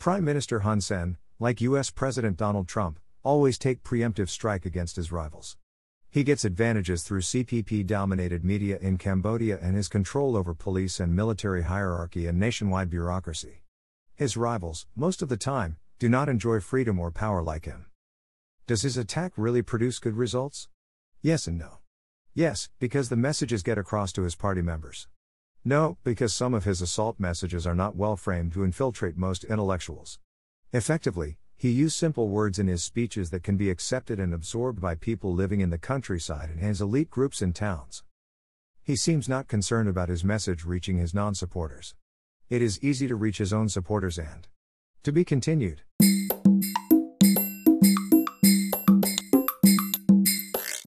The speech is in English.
Prime Minister Hun Sen, like US President Donald Trump, always take preemptive strike against his rivals. He gets advantages through CPP dominated media in Cambodia and his control over police and military hierarchy and nationwide bureaucracy. His rivals, most of the time, do not enjoy freedom or power like him. Does his attack really produce good results? Yes and no. Yes, because the messages get across to his party members. No, because some of his assault messages are not well framed to infiltrate most intellectuals. Effectively, he used simple words in his speeches that can be accepted and absorbed by people living in the countryside and his elite groups in towns. He seems not concerned about his message reaching his non supporters. It is easy to reach his own supporters and to be continued.